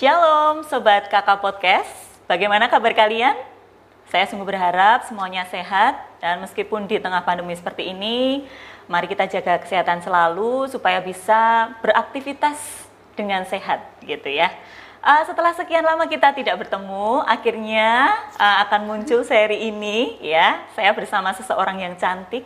Shalom Sobat Kakak Podcast, bagaimana kabar kalian? Saya sungguh berharap semuanya sehat dan meskipun di tengah pandemi seperti ini, mari kita jaga kesehatan selalu supaya bisa beraktivitas dengan sehat gitu ya. Uh, setelah sekian lama kita tidak bertemu, akhirnya uh, akan muncul seri ini ya. Saya bersama seseorang yang cantik.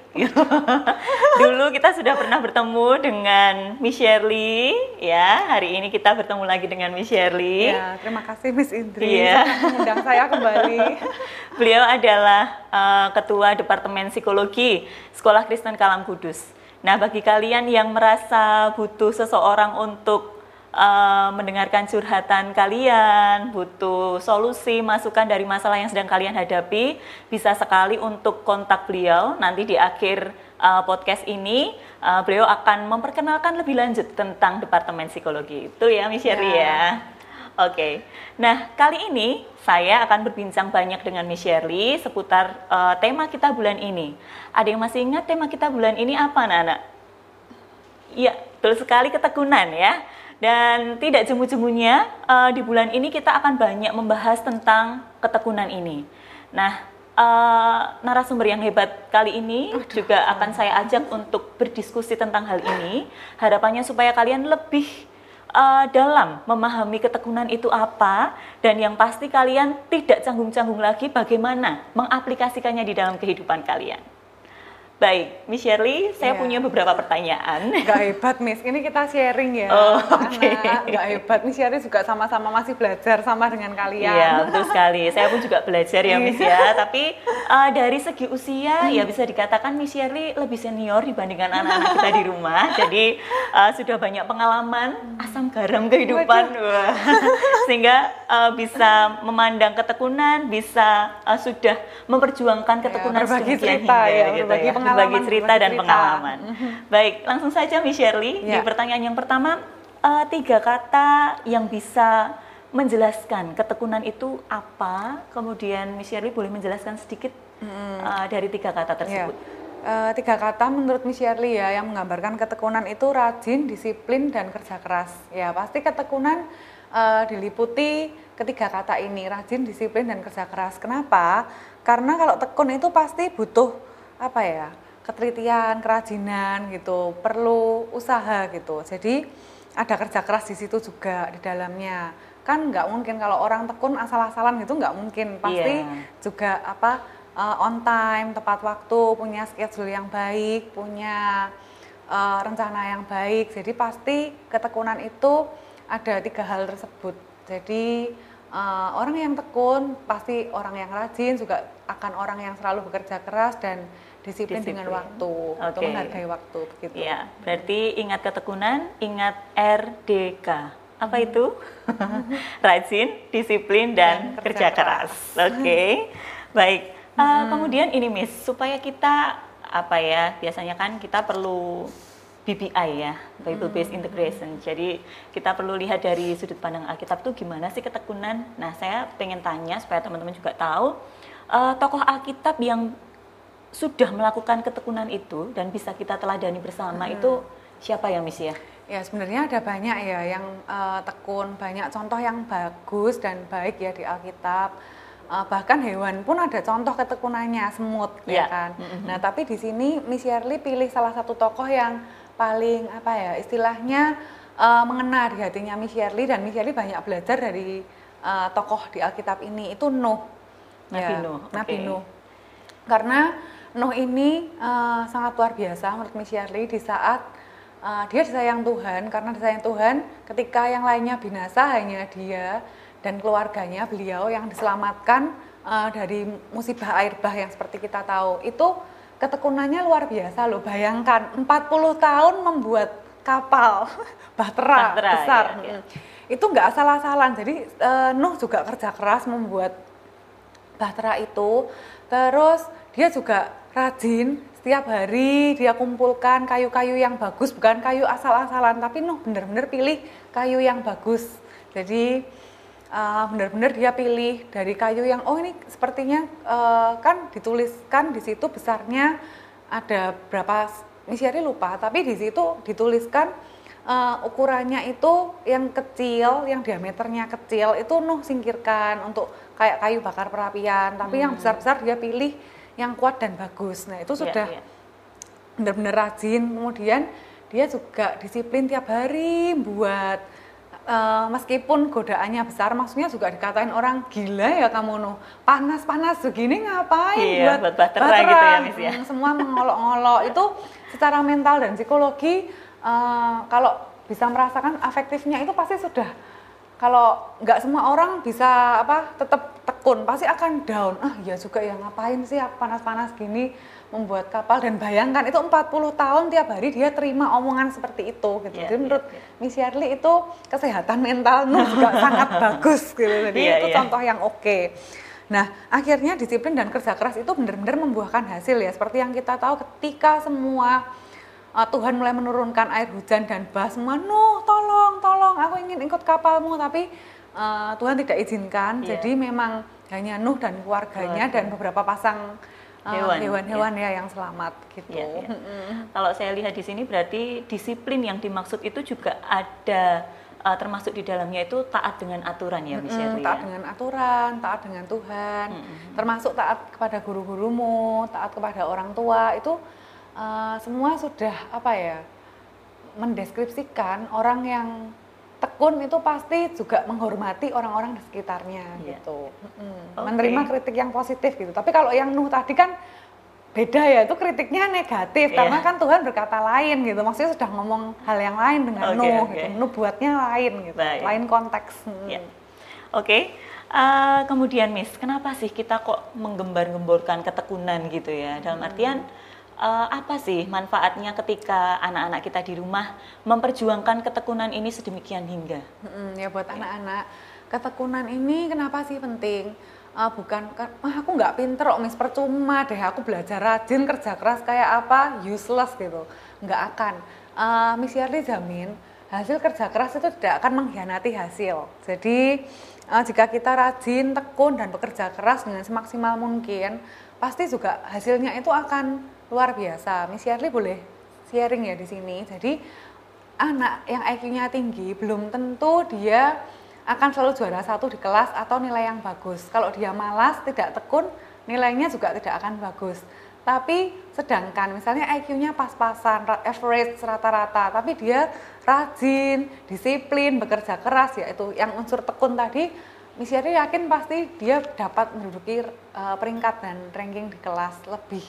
Dulu kita sudah pernah bertemu dengan Miss Shirley ya. Hari ini kita bertemu lagi dengan Miss Shirley. Ya, terima kasih Miss Indri ya. mengundang saya kembali. Beliau adalah uh, Ketua Departemen Psikologi Sekolah Kristen Kalam Kudus. Nah, bagi kalian yang merasa butuh seseorang untuk uh, mendengarkan curhatan kalian, butuh solusi, masukan dari masalah yang sedang kalian hadapi, bisa sekali untuk kontak beliau. Nanti di akhir uh, podcast ini, uh, beliau akan memperkenalkan lebih lanjut tentang Departemen Psikologi. Itu ya, Miss Sherry ya. ya. Oke, okay. nah kali ini saya akan berbincang banyak dengan Miss Shirley seputar uh, tema kita bulan ini. Ada yang masih ingat tema kita bulan ini apa, Nana? Iya, betul sekali ketekunan ya. Dan tidak jemu-jemunya uh, di bulan ini kita akan banyak membahas tentang ketekunan ini. Nah, uh, narasumber yang hebat kali ini Aduh. juga akan saya ajak untuk berdiskusi tentang hal ini. Harapannya supaya kalian lebih uh, dalam memahami ketekunan itu apa dan yang pasti kalian tidak canggung-canggung lagi bagaimana mengaplikasikannya di dalam kehidupan kalian. Baik, Miss Shirley, saya yeah. punya beberapa pertanyaan. Gak hebat, Miss. Ini kita sharing ya. Oh, oke. Okay. Gak hebat, Miss Shirley juga sama-sama masih belajar sama dengan kalian. Iya, betul sekali. Saya pun juga belajar ya, Miss ya. Iya. Tapi uh, dari segi usia, ya bisa dikatakan Miss Shirley lebih senior dibandingkan anak-anak kita di rumah. Jadi uh, sudah banyak pengalaman asam garam kehidupan, Wah. sehingga uh, bisa memandang ketekunan, bisa uh, sudah memperjuangkan ketekunan ya, berbagi cerita hingga, ya, gitu berbagi ya berbagi cerita dan cerita. pengalaman. Baik, langsung saja Miss Shirley ya. di pertanyaan yang pertama uh, tiga kata yang bisa menjelaskan ketekunan itu apa. Kemudian Miss Shirley boleh menjelaskan sedikit hmm. uh, dari tiga kata tersebut. Ya. Uh, tiga kata menurut Miss Shirley ya yang menggambarkan ketekunan itu rajin, disiplin dan kerja keras. Ya pasti ketekunan uh, diliputi ketiga kata ini rajin, disiplin dan kerja keras. Kenapa? Karena kalau tekun itu pasti butuh apa ya ketelitian, kerajinan gitu, perlu usaha gitu. Jadi ada kerja keras di situ juga di dalamnya. Kan nggak mungkin kalau orang tekun asal-asalan gitu nggak mungkin. Pasti yeah. juga apa uh, on time, tepat waktu, punya schedule yang baik, punya uh, rencana yang baik. Jadi pasti ketekunan itu ada tiga hal tersebut. Jadi uh, orang yang tekun pasti orang yang rajin juga akan orang yang selalu bekerja keras dan disiplin, disiplin. dengan waktu okay. untuk menghargai waktu begitu. Ya, berarti ingat ketekunan, ingat RDK. Apa hmm. itu? Rajin, disiplin dan, dan kerja, kerja keras. Oke. Okay. Baik. Uh, hmm. kemudian ini Miss, supaya kita apa ya? Biasanya kan kita perlu BBI ya, Bible Based hmm. Integration. Jadi kita perlu lihat dari sudut pandang Alkitab tuh gimana sih ketekunan. Nah, saya pengen tanya supaya teman-teman juga tahu uh, tokoh Alkitab yang sudah melakukan ketekunan itu dan bisa kita teladani bersama hmm. itu siapa yang misi ya? Ya sebenarnya ada banyak ya yang uh, tekun, banyak contoh yang bagus dan baik ya di Alkitab. Uh, bahkan hewan pun ada contoh ketekunannya semut ya, ya kan. Mm-hmm. Nah tapi di sini Miss Shirley pilih salah satu tokoh yang paling apa ya istilahnya uh, mengena di hatinya Miss Shirley dan Miss Shirley banyak belajar dari uh, tokoh di Alkitab ini itu Nuh. Nabi ya, Nuh. Nabi okay. Nuh. Karena Nuh ini uh, sangat luar biasa menurut Miss Shirley di saat uh, dia disayang Tuhan karena disayang Tuhan ketika yang lainnya binasa hanya dia dan keluarganya beliau yang diselamatkan uh, dari musibah air bah yang seperti kita tahu itu ketekunannya luar biasa loh. Bayangkan 40 tahun membuat kapal bahtera, bahtera besar. iya, iya. itu nggak asal-asalan. Jadi uh, Nuh juga kerja keras membuat bahtera itu. Terus dia juga rajin. Setiap hari dia kumpulkan kayu-kayu yang bagus. Bukan kayu asal-asalan tapi Nuh benar-benar pilih kayu yang bagus. Jadi uh, benar-benar dia pilih dari kayu yang oh ini sepertinya uh, kan dituliskan di situ besarnya ada berapa misiari lupa tapi di situ dituliskan uh, ukurannya itu yang kecil, yang diameternya kecil itu Nuh singkirkan untuk kayak kayu bakar perapian. Tapi yang Hmm. besar-besar dia pilih yang kuat dan bagus. Nah itu Iya, sudah iya. benar-benar rajin. Kemudian dia juga disiplin tiap hari buat eh, meskipun godaannya besar, maksudnya juga dikatain orang gila ya kamu Nuh panas-panas begini ngapain Iya, buat bahtera gitu ya, Miss ya. Hmm, semua mengolok-olok. Itu secara mental dan psikologi eh, kalau bisa merasakan afektifnya itu pasti sudah. Kalau nggak semua orang bisa apa tetap tekun pasti akan down. Ah ya juga ya ngapain sih aku panas-panas gini membuat kapal dan bayangkan itu 40 tahun tiap hari dia terima omongan seperti itu gitu Iya, jadi iya, menurut iya. Miss Yarli itu kesehatan mental Nuh juga sangat bagus gitu jadi Iya, itu iya. contoh yang oke Nah, akhirnya disiplin dan kerja keras itu benar-benar membuahkan hasil ya. Seperti yang kita tahu ketika semua uh, Tuhan mulai menurunkan air hujan dan bah semua, Nuh tolong, tolong, aku ingin ikut kapalmu. Tapi uh, Tuhan tidak izinkan, Iya. jadi memang hanya Nuh dan keluarganya Keluarga. dan beberapa pasang Hewan, hewan-hewan ya yang selamat gitu. Iya. Mm-mm. Kalau saya lihat di sini berarti disiplin yang dimaksud itu juga ada uh, termasuk di dalamnya itu taat dengan aturan ya, Miss Mm, taat ya. dengan aturan, taat dengan Tuhan, Mm-mm. termasuk taat kepada guru-gurumu, taat kepada orang tua itu uh, semua sudah apa ya mendeskripsikan orang yang tekun itu pasti juga menghormati orang-orang di sekitarnya Iya. gitu, Mm-mm. Oke. menerima kritik yang positif gitu. Tapi kalau yang Nuh tadi kan beda ya, itu kritiknya negatif Iya. karena kan Tuhan berkata lain gitu, maksudnya sudah ngomong hal yang lain dengan Oke, Nuh, oke. gitu. Nuh buatnya lain gitu, Baik. lain konteks. Mm. Ya. Oke. Uh, kemudian Miss, kenapa sih kita kok menggembar-gemborkan ketekunan gitu ya? Dalam Hmm. Uh, apa sih manfaatnya ketika anak-anak kita di rumah memperjuangkan ketekunan ini sedemikian hingga? Mm-mm, ya buat anak-anak ketekunan ini kenapa sih penting? Eh, bukan kan, ah aku nggak pinter kok mis percuma deh aku belajar rajin kerja keras kayak apa useless gitu nggak akan Eh, Miss Yarli jamin hasil kerja keras itu tidak akan mengkhianati hasil jadi eh, jika kita rajin tekun dan bekerja keras dengan semaksimal mungkin pasti juga hasilnya itu akan luar biasa Miss Yarli boleh sharing ya di sini jadi anak yang IQ-nya tinggi belum tentu dia akan selalu juara satu di kelas atau nilai yang bagus. Kalau dia malas, tidak tekun, nilainya juga tidak akan bagus. Tapi sedangkan misalnya IQ-nya pas-pasan, ra- average rata-rata, tapi dia rajin, disiplin, bekerja keras, yaitu yang unsur tekun tadi, Miss yakin pasti dia dapat menduduki eh, peringkat dan ranking di kelas lebih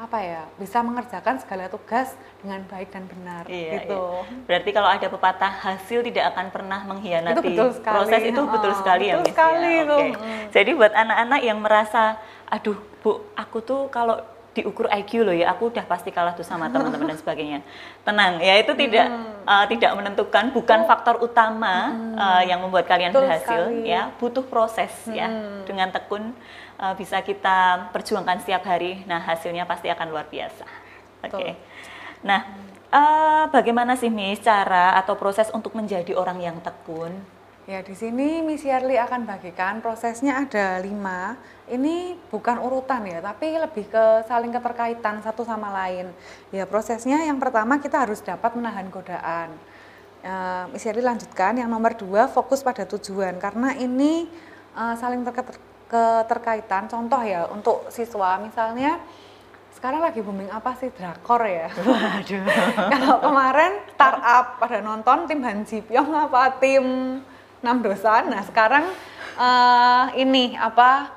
apa ya bisa mengerjakan segala tugas dengan baik dan benar Iya, gitu. iya. Berarti kalau ada pepatah hasil tidak akan pernah mengkhianati Itu betul sekali. proses itu betul Oh, sekali ya betul Miss sekali ya. itu. Mm. Jadi buat anak-anak yang merasa aduh Bu, aku tuh kalau diukur IQ loh ya, aku udah pasti kalah tuh sama teman-teman dan sebagainya. Tenang, ya itu tidak uh, tidak menentukan, bukan faktor utama uh, yang membuat kalian Betul berhasil sekali. ya, butuh proses ya. Dengan tekun uh, bisa kita perjuangkan setiap hari. Nah, hasilnya pasti akan luar biasa. Oke. Betul. Nah, eh, bagaimana sih Miss cara atau proses untuk menjadi orang yang tekun? Ya di sini Miss Yarli akan bagikan prosesnya ada lima. Ini bukan urutan ya, tapi lebih ke saling keterkaitan satu sama lain. Ya prosesnya yang pertama kita harus dapat menahan godaan. Eh, Miss Yarli lanjutkan yang nomor dua fokus pada tujuan karena ini eh, saling keterkaitan. Contoh ya untuk siswa misalnya sekarang lagi booming apa sih drakor ya? Waduh. Kalau kemarin startup pada nonton tim Han Ji Pyong apa tim Enam Dosan. Nah sekarang eh, ini apa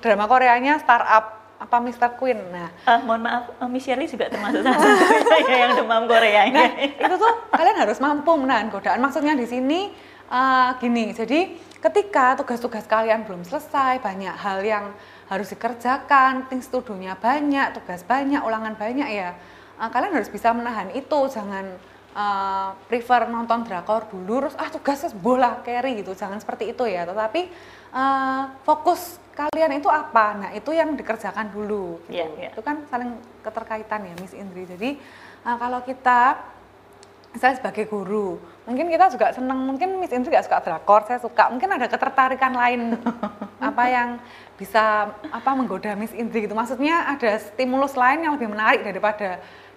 drama Koreanya startup apa Mr. Queen. Nah Eh, mohon maaf, eh, Miss Shirley juga termasuk salah satu saya yang demam Korea ini. Nah, itu tuh kalian harus mampu menahan godaan. Maksudnya di sini uh, gini, jadi ketika tugas-tugas kalian belum selesai, banyak hal yang harus dikerjakan, things to do-nya banyak, tugas banyak, ulangan banyak ya, uh, kalian harus bisa menahan itu. Jangan uh, prefer nonton drakor dulu, terus ah tugasnya bola carry gitu. Jangan seperti itu ya. Tetapi uh, fokus kalian itu apa? Nah itu yang dikerjakan dulu. Gitu. Iya, iya. Itu kan saling keterkaitan ya Miss Indri. Jadi uh, kalau kita saya sebagai guru, mungkin kita juga senang, mungkin Miss Indri gak suka drakor, saya suka, mungkin ada ketertarikan lain apa yang bisa apa menggoda Miss Indri gitu. Maksudnya ada stimulus lain yang lebih menarik daripada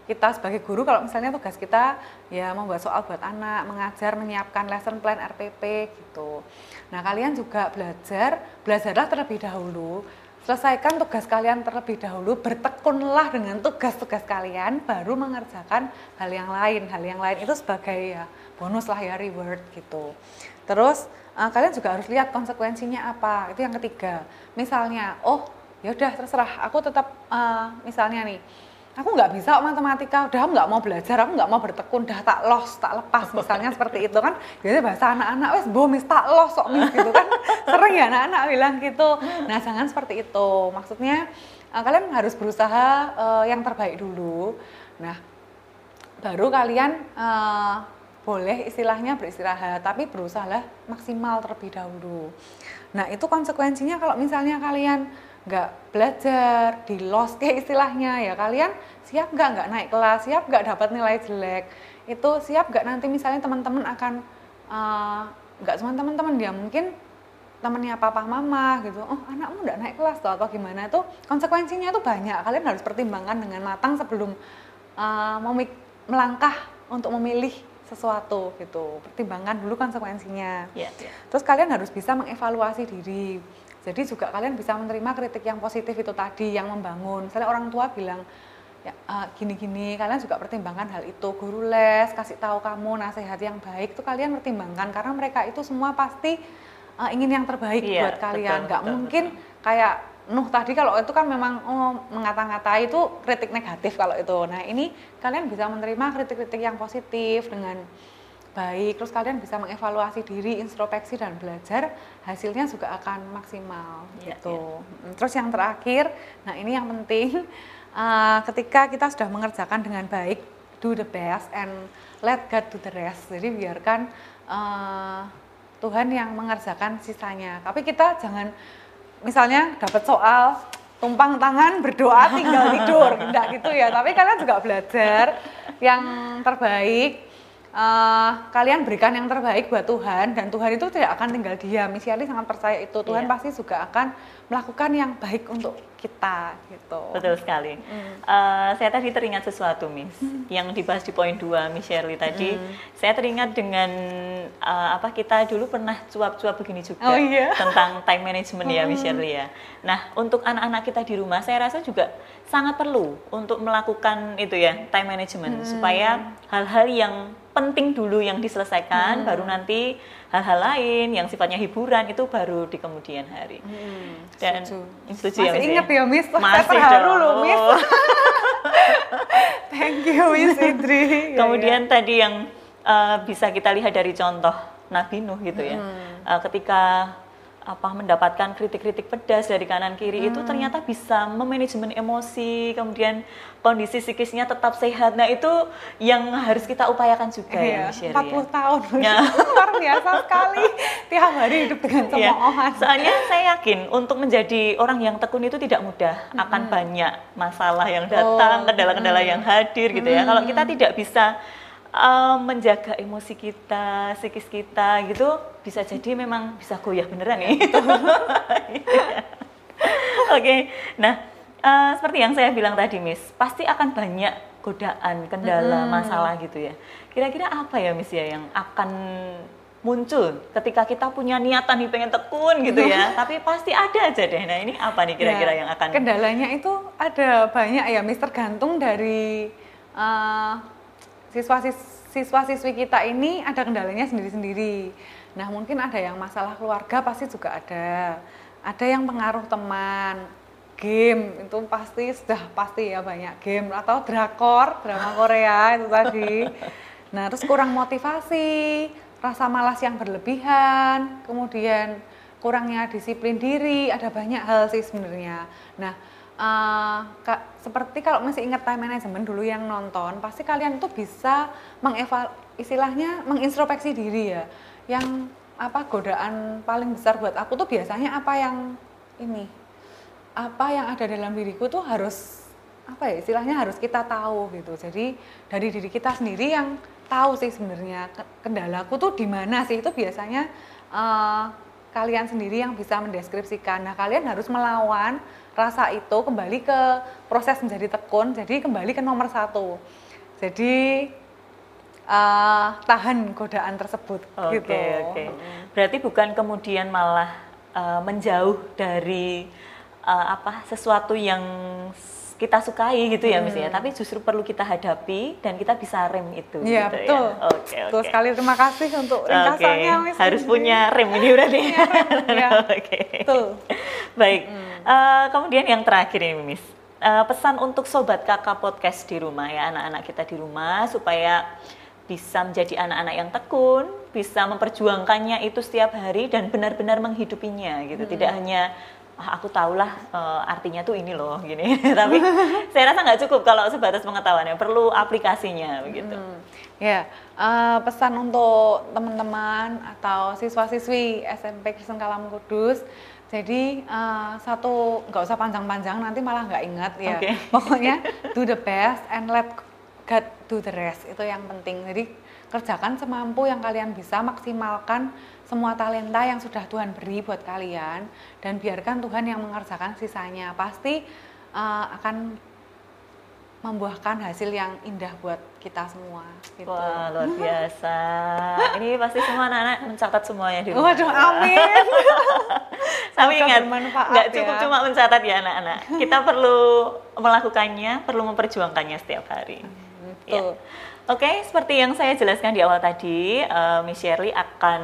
kita sebagai guru kalau misalnya tugas kita ya membuat soal buat anak, mengajar, menyiapkan lesson plan RPP gitu. Nah, kalian juga belajar, belajarlah terlebih dahulu. Selesaikan tugas kalian terlebih dahulu, bertekunlah dengan tugas-tugas kalian, baru mengerjakan hal yang lain. Hal yang lain itu sebagai ya bonus lah ya reward gitu. Terus uh, kalian juga harus lihat konsekuensinya apa. Itu yang ketiga. Misalnya, oh ya udah terserah, aku tetap uh, misalnya nih aku nggak bisa matematika udah aku nggak mau belajar aku nggak mau bertekun dah tak los tak lepas misalnya seperti itu kan. Jadi bahasa anak-anak wes bomis tak los sok mis gitu kan. Sering ya anak-anak bilang gitu. Nah jangan seperti itu. Maksudnya uh, kalian harus berusaha uh, yang terbaik dulu. Nah baru kalian uh, boleh istilahnya beristirahat tapi berusahalah maksimal terlebih dahulu. Nah itu konsekuensinya kalau misalnya kalian nggak belajar di lost kayak istilahnya ya. Kalian siap nggak nggak naik kelas? Siap nggak dapat nilai jelek? Itu siap nggak nanti misalnya teman-teman akan uh, nggak cuma teman-teman dia mungkin temannya papa mama gitu. Oh anakmu nggak naik kelas atau gimana. Itu konsekuensinya itu banyak. Kalian harus pertimbangkan dengan matang sebelum uh, mau melangkah untuk memilih sesuatu gitu. Pertimbangkan dulu konsekuensinya. Yeah, yeah. terus kalian harus bisa mengevaluasi diri jadi juga kalian bisa menerima kritik yang positif itu tadi yang membangun. Misalnya orang tua bilang ya uh, gini-gini, kalian juga pertimbangkan hal itu. Guru les kasih tahu kamu nasihat yang baik itu kalian pertimbangkan karena mereka itu semua pasti uh, ingin yang terbaik iya, buat kalian. Nggak mungkin betul. kayak Nuh tadi kalau itu kan memang oh, mengata-ngatai itu kritik negatif kalau itu. Nah ini kalian bisa menerima kritik-kritik yang positif dengan baik, terus kalian bisa mengevaluasi diri, introspeksi dan belajar, hasilnya juga akan maksimal ya, gitu. Ya. Terus yang terakhir, nah ini yang penting, uh, ketika kita sudah mengerjakan dengan baik, do the best and let God do the rest. Jadi biarkan uh, Tuhan yang mengerjakan sisanya. Tapi kita jangan, misalnya dapat soal tumpang tangan berdoa tinggal tidur, tidak gitu ya. Tapi kalian juga belajar yang terbaik uh, kalian berikan yang terbaik buat Tuhan dan Tuhan itu tidak akan tinggal diam. Misiali sangat percaya itu. Tuhan yeah. pasti juga akan melakukan yang baik untuk kita gitu. Betul sekali. Mm. Uh, saya tadi teringat sesuatu, Miss, mm. yang dibahas di poin 2 Miss Shirley tadi. Mm. Saya teringat dengan uh, apa kita dulu pernah cuap-cuap begini juga oh, iya? tentang time management ya, Miss Shirley ya. Nah, untuk anak-anak kita di rumah, saya rasa juga sangat perlu untuk melakukan itu ya time management mm. supaya hal-hal yang penting dulu yang diselesaikan, hmm. baru nanti hal-hal lain yang sifatnya hiburan itu baru di kemudian hari. Hmm, Dan setuju ya, Masih ya, ingat ya, Miss? Masih terharu loh, Miss. Thank you, Miss Idri. Kemudian ya, ya. tadi yang uh, bisa kita lihat dari contoh Nabi Nuh gitu ya. Hmm. Uh, ketika apa mendapatkan kritik-kritik pedas dari kanan kiri hmm. itu ternyata bisa memanajemen emosi kemudian kondisi psikisnya tetap sehat nah itu yang harus kita upayakan juga iya, ya 40 ya. tahun ya. luar biasa sekali tiap hari hidup dengan iya. cemoohan ya. soalnya saya yakin untuk menjadi orang yang tekun itu tidak mudah hmm. akan banyak masalah yang datang kendala-kendala hmm. yang hadir gitu ya kalau kita tidak bisa uh, menjaga emosi kita, psikis kita gitu bisa jadi memang bisa goyah beneran nih. Oke, okay. nah uh, seperti yang saya bilang tadi, Miss, pasti akan banyak godaan, kendala, hmm. masalah gitu ya. Kira-kira apa ya, Miss ya, yang akan muncul ketika kita punya niatan nih pengen tekun gitu ya, tapi pasti ada aja deh. Nah ini apa nih kira-kira ya, yang akan kendalanya itu ada banyak ya, Miss tergantung dari uh, siswa-siswi kita ini ada kendalanya sendiri-sendiri. Nah, mungkin ada yang masalah keluarga pasti juga ada. Ada yang pengaruh teman, game itu pasti sudah pasti ya banyak game atau drakor, drama Korea itu tadi. Nah, terus kurang motivasi, rasa malas yang berlebihan, kemudian kurangnya disiplin diri, ada banyak hal sih sebenarnya. Nah, uh, seperti kalau masih ingat time management dulu yang nonton, pasti kalian tuh bisa mengeval istilahnya mengintrospeksi diri ya. Yang apa godaan paling besar buat aku tuh biasanya apa yang ini apa yang ada dalam diriku tuh harus apa ya istilahnya harus kita tahu gitu. Jadi dari diri kita sendiri yang tahu sih sebenarnya kendalaku tuh di mana sih itu biasanya uh, kalian sendiri yang bisa mendeskripsikan. Nah, kalian harus melawan rasa itu kembali ke proses menjadi tekun, jadi kembali ke nomor satu. Jadi uh, tahan godaan tersebut. Oke gitu. oke. Berarti bukan kemudian malah uh, menjauh dari uh, apa sesuatu yang kita sukai gitu ya hmm. misalnya, tapi justru perlu kita hadapi dan kita bisa rem itu. Iya gitu betul. Ya? Oke okay, Betul sekali. Terima kasih untuk ringkasannya, okay. Harus punya rem ini berarti. ya. Oke. Okay. Betul. Baik. Hmm. Uh, kemudian yang terakhir ini, Miss. Uh, pesan untuk sobat kakak podcast di rumah ya anak-anak kita di rumah supaya bisa menjadi anak-anak yang tekun, bisa memperjuangkannya itu setiap hari dan benar-benar menghidupinya gitu. Hmm. Tidak hanya ah, aku tahulah uh, artinya tuh ini loh gini. Tapi saya rasa nggak cukup kalau sebatas pengetahuannya perlu aplikasinya begitu. Hmm. ya uh, pesan untuk teman-teman atau siswa-siswi SMP Kristen Kalam Kudus. Jadi uh, satu nggak usah panjang-panjang nanti malah nggak ingat ya. Okay. pokoknya do the best and let God do the rest itu yang penting. Jadi kerjakan semampu yang kalian bisa maksimalkan semua talenta yang sudah Tuhan beri buat kalian dan biarkan Tuhan yang mengerjakan sisanya pasti uh, akan membuahkan hasil yang indah buat kita semua. Gitu. Wah luar biasa. Ini pasti semua anak-anak mencatat semuanya di rumah. Waduh amin. Tapi ingat, nggak cukup ya. cuma mencatat ya anak-anak. Kita perlu melakukannya, perlu memperjuangkannya setiap hari. Hmm, Ya. Oke, okay, seperti yang saya jelaskan di awal tadi, uh, Miss Shirley akan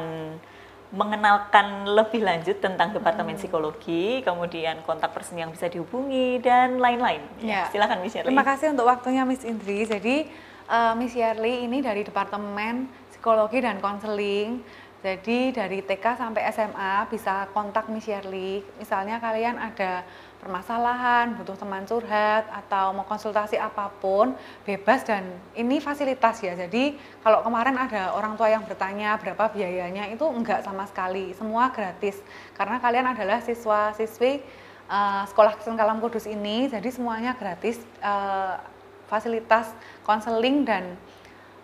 mengenalkan lebih lanjut tentang Departemen hmm. Psikologi, kemudian kontak person yang bisa dihubungi dan lain-lain. Ya. Silakan Miss Shirley. Terima kasih untuk waktunya Miss Indri. Jadi uh, Miss Shirley ini dari Departemen Psikologi dan Konseling. Jadi dari TK sampai SMA bisa kontak Miss Shirley. Misalnya kalian ada permasalahan, butuh teman curhat atau mau konsultasi apa pun, bebas dan ini fasilitas ya. Jadi kalau kemarin ada orang tua yang bertanya berapa biayanya itu enggak sama sekali, semua gratis. Karena kalian adalah siswa-siswi uh, sekolah Kristen Kalam Kudus ini, jadi semuanya gratis uh, fasilitas konseling dan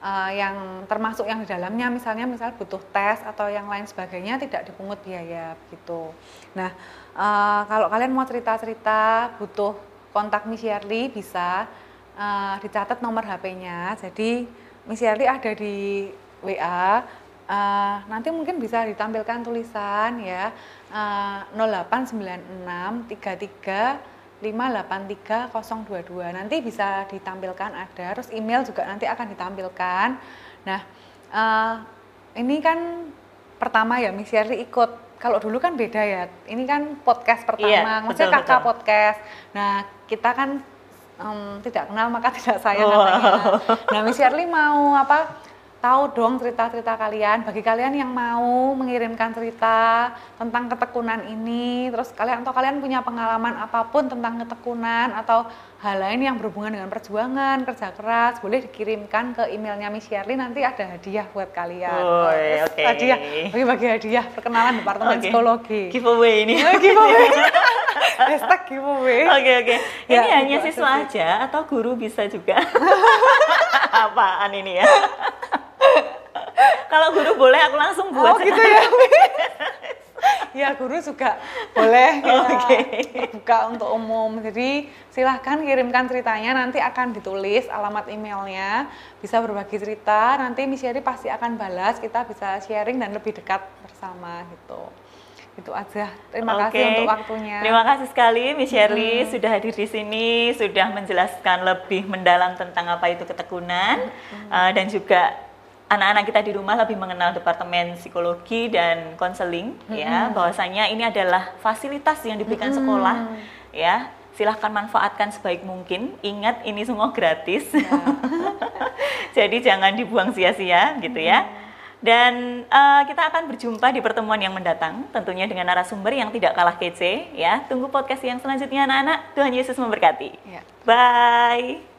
uh, yang termasuk yang di dalamnya misalnya misal butuh tes atau yang lain sebagainya tidak dipungut biaya gitu. Nah, uh, kalau kalian mau cerita-cerita butuh kontak Miss Yerli bisa uh, dicatat nomor HP-nya. Jadi Miss Yerli ada di WA. Uh, nanti mungkin bisa ditampilkan tulisan ya uh, 0896 33 583022 nanti bisa ditampilkan ada terus email juga nanti akan ditampilkan nah uh, ini kan pertama ya Miss Yerli ikut kalau dulu kan beda ya ini kan podcast pertama iya, maksudnya kakak betul. podcast nah kita kan um, tidak kenal maka tidak sayang wow. katanya nah Miss Yerli mau apa tahu dong cerita-cerita kalian. Bagi kalian yang mau mengirimkan cerita tentang ketekunan ini, terus kalian atau kalian punya pengalaman apa pun tentang ketekunan atau hal lain yang berhubungan dengan perjuangan, kerja keras, boleh dikirimkan ke emailnya Miss Shirley nanti ada hadiah buat kalian. Oh, oke. Okay. Hadiah, bagi-bagi hadiah perkenalan Departemen okay. Psikologi. Giveaway ini. Oh, giveaway. Hashtag giveaway. Oke okay, oke. Okay. Ya, ini hanya siswa aja atau guru bisa juga? Apaan ini ya? Kalau guru boleh aku langsung buat. Oh gitu ya. ya guru juga boleh ya, okay. buka untuk umum. Jadi silahkan kirimkan ceritanya nanti akan ditulis alamat emailnya. Bisa berbagi cerita. Nanti Miss pasti akan balas. Kita bisa sharing dan lebih dekat bersama gitu itu aja. Terima okay. kasih untuk waktunya. Terima kasih sekali Miss Shirley hmm. sudah hadir di sini, sudah menjelaskan lebih mendalam tentang apa itu ketekunan hmm. uh, dan juga anak-anak kita di rumah lebih mengenal departemen psikologi dan konseling hmm. ya. Bahwasanya ini adalah fasilitas yang diberikan hmm. sekolah ya. Silahkan manfaatkan sebaik mungkin. Ingat ini semua gratis. Ya. jadi jangan dibuang sia-sia gitu ya. Dan uh, kita akan berjumpa di pertemuan yang mendatang tentunya dengan narasumber yang tidak kalah kece ya. Tunggu podcast yang selanjutnya anak-anak. Tuhan Yesus memberkati. Ya. bye